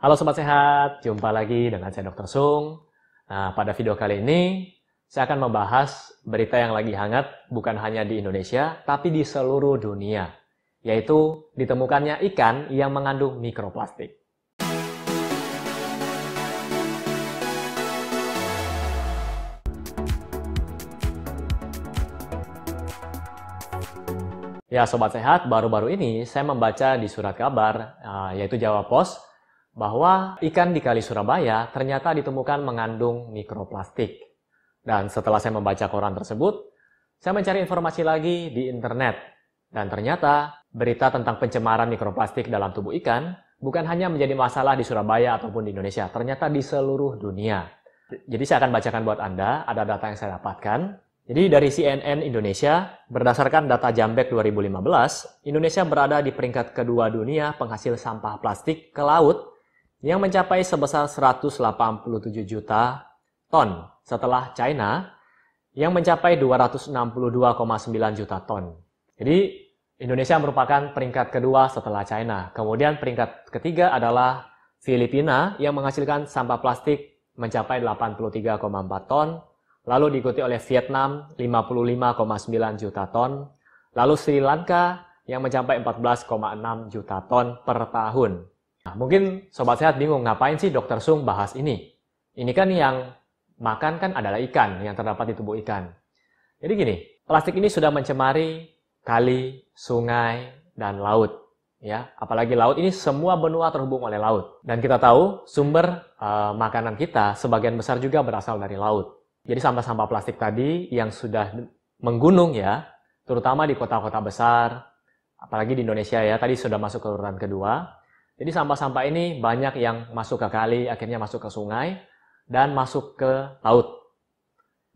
Halo Sobat Sehat, jumpa lagi dengan saya Dr. Sung. Nah, pada video kali ini, saya akan membahas berita yang lagi hangat bukan hanya di Indonesia, tapi di seluruh dunia, yaitu ditemukannya ikan yang mengandung mikroplastik. Ya, Sobat Sehat, baru-baru ini saya membaca di surat kabar, ah, yaitu Jawa Post, bahwa ikan di Kali Surabaya ternyata ditemukan mengandung mikroplastik. Dan setelah saya membaca koran tersebut, saya mencari informasi lagi di internet. Dan ternyata berita tentang pencemaran mikroplastik dalam tubuh ikan bukan hanya menjadi masalah di Surabaya ataupun di Indonesia, ternyata di seluruh dunia. Jadi saya akan bacakan buat Anda, ada data yang saya dapatkan. Jadi dari CNN Indonesia, berdasarkan data Jambek 2015, Indonesia berada di peringkat kedua dunia penghasil sampah plastik ke laut yang mencapai sebesar 187 juta ton setelah China yang mencapai 262,9 juta ton. Jadi Indonesia merupakan peringkat kedua setelah China. Kemudian peringkat ketiga adalah Filipina yang menghasilkan sampah plastik mencapai 83,4 ton, lalu diikuti oleh Vietnam 55,9 juta ton, lalu Sri Lanka yang mencapai 14,6 juta ton per tahun. Nah, mungkin Sobat Sehat bingung, ngapain sih Dokter Sung bahas ini? Ini kan yang makan kan adalah ikan yang terdapat di tubuh ikan. Jadi gini, plastik ini sudah mencemari kali, sungai, dan laut. Ya, apalagi laut ini semua benua terhubung oleh laut. Dan kita tahu sumber uh, makanan kita sebagian besar juga berasal dari laut. Jadi sampah-sampah plastik tadi yang sudah menggunung ya, terutama di kota-kota besar, apalagi di Indonesia ya, tadi sudah masuk ke urutan kedua, jadi sampah-sampah ini banyak yang masuk ke kali, akhirnya masuk ke sungai, dan masuk ke laut.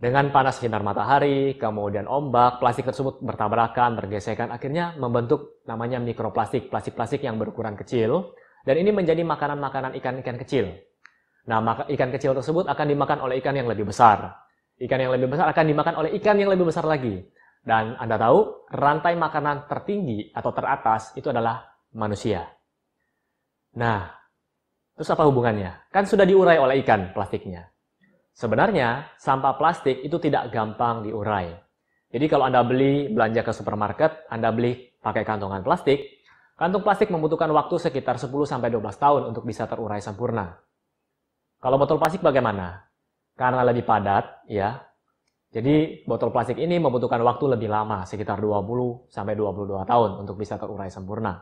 Dengan panas sinar matahari, kemudian ombak, plastik tersebut bertabrakan, bergesekan, akhirnya membentuk namanya mikroplastik, plastik-plastik yang berukuran kecil, dan ini menjadi makanan-makanan ikan-ikan kecil. Nah, ikan kecil tersebut akan dimakan oleh ikan yang lebih besar. Ikan yang lebih besar akan dimakan oleh ikan yang lebih besar lagi. Dan Anda tahu, rantai makanan tertinggi atau teratas itu adalah manusia. Nah, terus apa hubungannya? Kan sudah diurai oleh ikan plastiknya. Sebenarnya, sampah plastik itu tidak gampang diurai. Jadi kalau Anda beli belanja ke supermarket, Anda beli pakai kantongan plastik, kantung plastik membutuhkan waktu sekitar 10-12 tahun untuk bisa terurai sempurna. Kalau botol plastik bagaimana? Karena lebih padat, ya. Jadi botol plastik ini membutuhkan waktu lebih lama, sekitar 20 22 tahun untuk bisa terurai sempurna.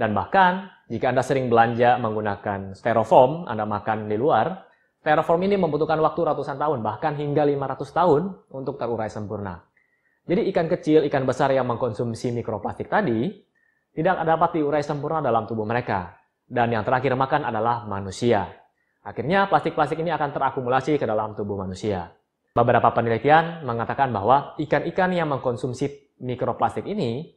Dan bahkan, jika Anda sering belanja menggunakan styrofoam, Anda makan di luar, styrofoam ini membutuhkan waktu ratusan tahun, bahkan hingga 500 tahun untuk terurai sempurna. Jadi ikan kecil, ikan besar yang mengkonsumsi mikroplastik tadi, tidak dapat diurai sempurna dalam tubuh mereka. Dan yang terakhir makan adalah manusia. Akhirnya plastik-plastik ini akan terakumulasi ke dalam tubuh manusia. Beberapa penelitian mengatakan bahwa ikan-ikan yang mengkonsumsi mikroplastik ini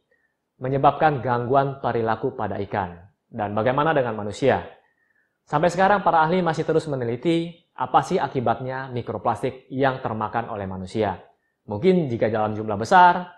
menyebabkan gangguan perilaku pada ikan. Dan bagaimana dengan manusia? Sampai sekarang para ahli masih terus meneliti apa sih akibatnya mikroplastik yang termakan oleh manusia. Mungkin jika dalam jumlah besar,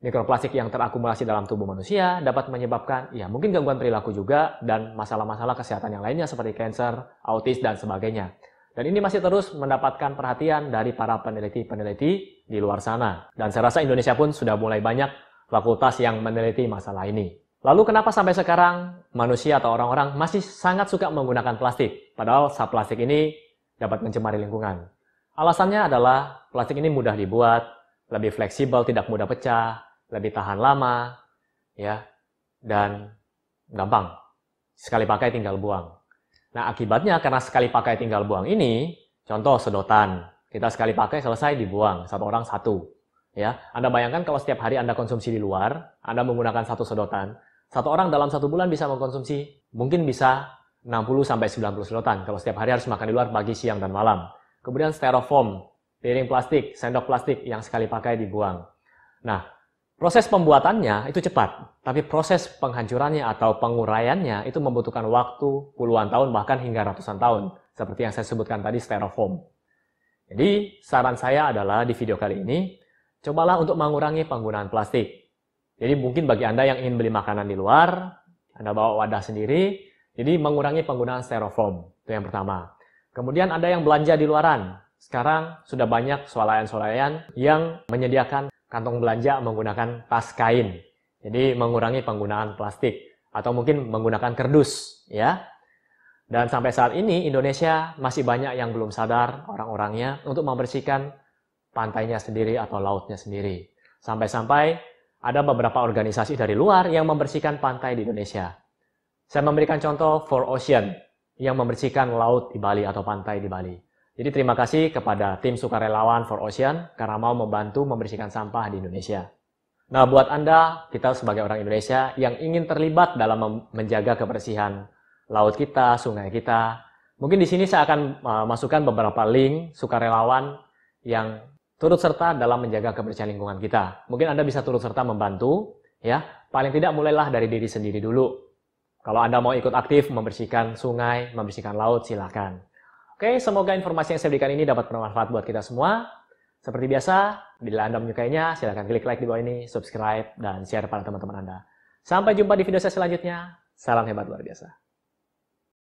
mikroplastik yang terakumulasi dalam tubuh manusia dapat menyebabkan ya mungkin gangguan perilaku juga dan masalah-masalah kesehatan yang lainnya seperti kanker, autis dan sebagainya. Dan ini masih terus mendapatkan perhatian dari para peneliti-peneliti di luar sana. Dan saya rasa Indonesia pun sudah mulai banyak fakultas yang meneliti masalah ini. Lalu kenapa sampai sekarang manusia atau orang-orang masih sangat suka menggunakan plastik? Padahal saat plastik ini dapat mencemari lingkungan. Alasannya adalah plastik ini mudah dibuat, lebih fleksibel, tidak mudah pecah, lebih tahan lama, ya, dan gampang. Sekali pakai tinggal buang. Nah, akibatnya karena sekali pakai tinggal buang ini, contoh sedotan, kita sekali pakai selesai dibuang, satu orang satu. Ya, Anda bayangkan kalau setiap hari Anda konsumsi di luar, Anda menggunakan satu sedotan, satu orang dalam satu bulan bisa mengkonsumsi mungkin bisa 60 sampai 90 sedotan kalau setiap hari harus makan di luar pagi, siang dan malam. Kemudian styrofoam, piring plastik, sendok plastik yang sekali pakai dibuang. Nah, proses pembuatannya itu cepat, tapi proses penghancurannya atau penguraiannya itu membutuhkan waktu puluhan tahun bahkan hingga ratusan tahun, seperti yang saya sebutkan tadi styrofoam. Jadi, saran saya adalah di video kali ini cobalah untuk mengurangi penggunaan plastik. Jadi mungkin bagi Anda yang ingin beli makanan di luar, Anda bawa wadah sendiri, Jadi mengurangi penggunaan styrofoam, itu yang pertama. Kemudian ada yang belanja di luaran. Sekarang sudah banyak swalayan-swalayan yang menyediakan kantong belanja menggunakan tas kain. Jadi mengurangi penggunaan plastik atau mungkin menggunakan kerdus, ya. Dan sampai saat ini Indonesia masih banyak yang belum sadar orang-orangnya untuk membersihkan pantainya sendiri atau lautnya sendiri. Sampai-sampai ada beberapa organisasi dari luar yang membersihkan pantai di Indonesia. Saya memberikan contoh For Ocean yang membersihkan laut di Bali atau pantai di Bali. Jadi terima kasih kepada tim sukarelawan For Ocean karena mau membantu membersihkan sampah di Indonesia. Nah, buat Anda, kita sebagai orang Indonesia yang ingin terlibat dalam menjaga kebersihan laut kita, sungai kita, mungkin di sini saya akan uh, masukkan beberapa link sukarelawan yang turut serta dalam menjaga kebersihan lingkungan kita. Mungkin Anda bisa turut serta membantu, ya. Paling tidak mulailah dari diri sendiri dulu. Kalau Anda mau ikut aktif membersihkan sungai, membersihkan laut, silakan. Oke, semoga informasi yang saya berikan ini dapat bermanfaat buat kita semua. Seperti biasa, bila Anda menyukainya, silakan klik like di bawah ini, subscribe, dan share pada teman-teman Anda. Sampai jumpa di video saya selanjutnya. Salam hebat luar biasa.